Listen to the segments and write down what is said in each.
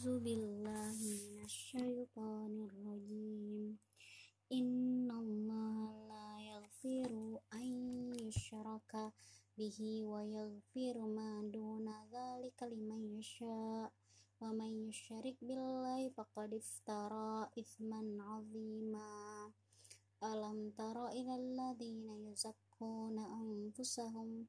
A'udzu billahi minasyaitonir rajim. Innallaha la yaghfiru an yushraka bihi wa yaghfiru ma duna dzalika liman yasha. Wa may yushrik billahi faqad iftara itsman 'azima. Alam tara ila alladziina yuzakkuna anfusahum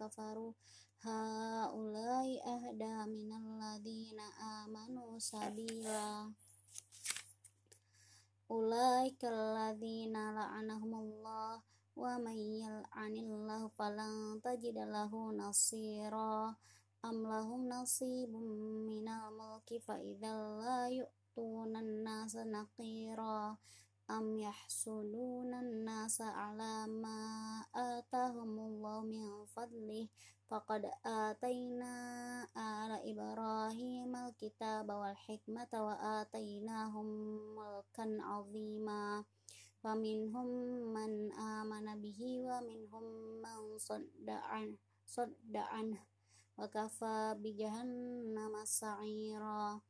kafaru. Ha ulai ahda minal ladina amanu sabila. Kaladina la la'anahumullah wa mayyal yal'anillahu falan tajida lahu nasira. Am lahum nasibum minal mulki fa idzal la nasa naqira. Am yahsuduna nasa ala ma atahumullahu min فضله فقد آتينا آل إبراهيم الكتاب والحكمة وآتيناهم ملكا عظيما فمنهم من آمن به ومنهم من صد عنه, صد عنه وكفى بجهنم سعيرا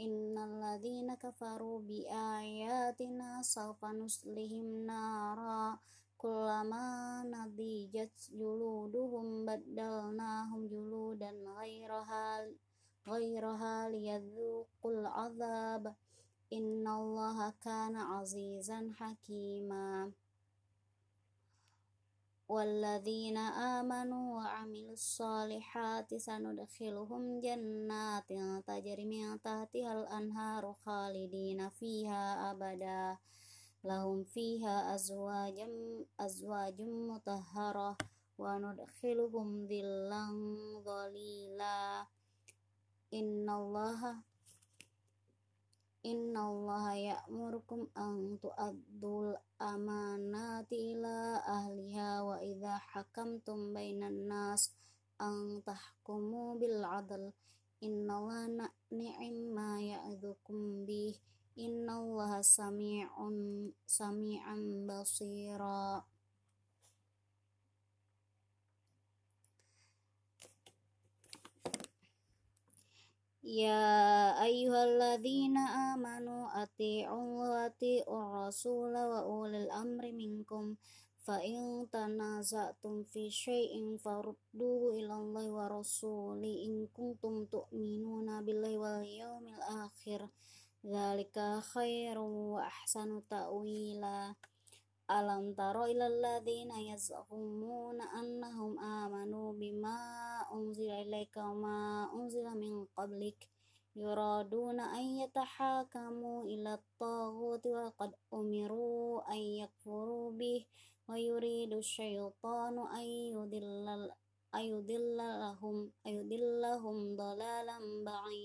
إن الذين كفروا بآياتنا سوف نصلهم نارا كلما نضجت جلودهم بدلناهم جلودا غيرها غيرها ليذوقوا العذاب إن الله كان عزيزا حكيما والذين آمنوا وعملوا الصالحات سندخلهم جنات تجري من تحتها الأنهار خالدين فيها أبدا lahum fiha azwajam azwajum mutahharah wa nudkhiluhum dhillan dhalila. Innallaha innallaha ya'murukum an tu'addul amanati ila ahliha wa idha hakamtum bainan nas an tahkumu bil adl. Innallaha ni'ma ya'idhukum bih innallaha sami'un sami'an basira. Ya ayyuhalladzina amanu ati'u wa ati'ur rasula wa ulil amri minkum. Fa in tanaza'tum fi syai'in farudduhu ilallahi wa rasuli in kuntum tu'minuna billahi wal yawmil akhir. ذلك خير وأحسن تأويلا. ألم تر إلى الذين يزعمون أنهم آمنوا بما أنزل إليك وما أنزل من قبلك يرادون أن يتحاكموا إلى الطاغوت وقد أمروا أن يكفروا به ويريد الشيطان أن يضل أن يضل لهم أن يضلهم ضلالا بعيدا.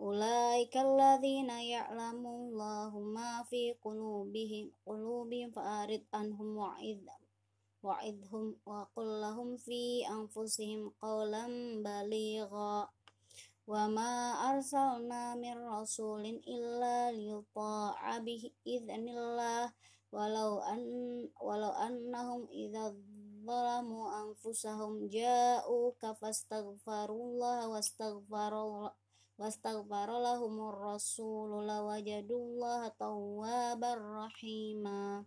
أولئك الذين يعلم الله ما في قلوبهم قلوبهم فأعرض عنهم وعظ وعظهم وقل لهم في أنفسهم قولا بليغا. وما أرسلنا من رسول إلا ليطاع بإذن الله. ولو أن ولو أنهم إذا ظلموا أنفسهم جاءوك فاستغفروا الله واستغفر wastaghfarolahumur rasulu lawajadullah tawwabar rahima.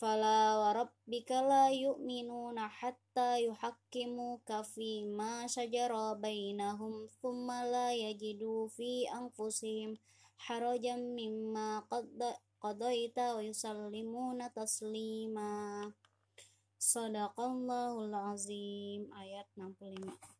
Fala warabbika la yu'minuna hatta yuhakkimu Kafima ma shajara bainahum thumma la yajidu fi anfusihim harajan mimma qadaita wa yusallimuna taslima. Sadaqallahul azim. Ayat 65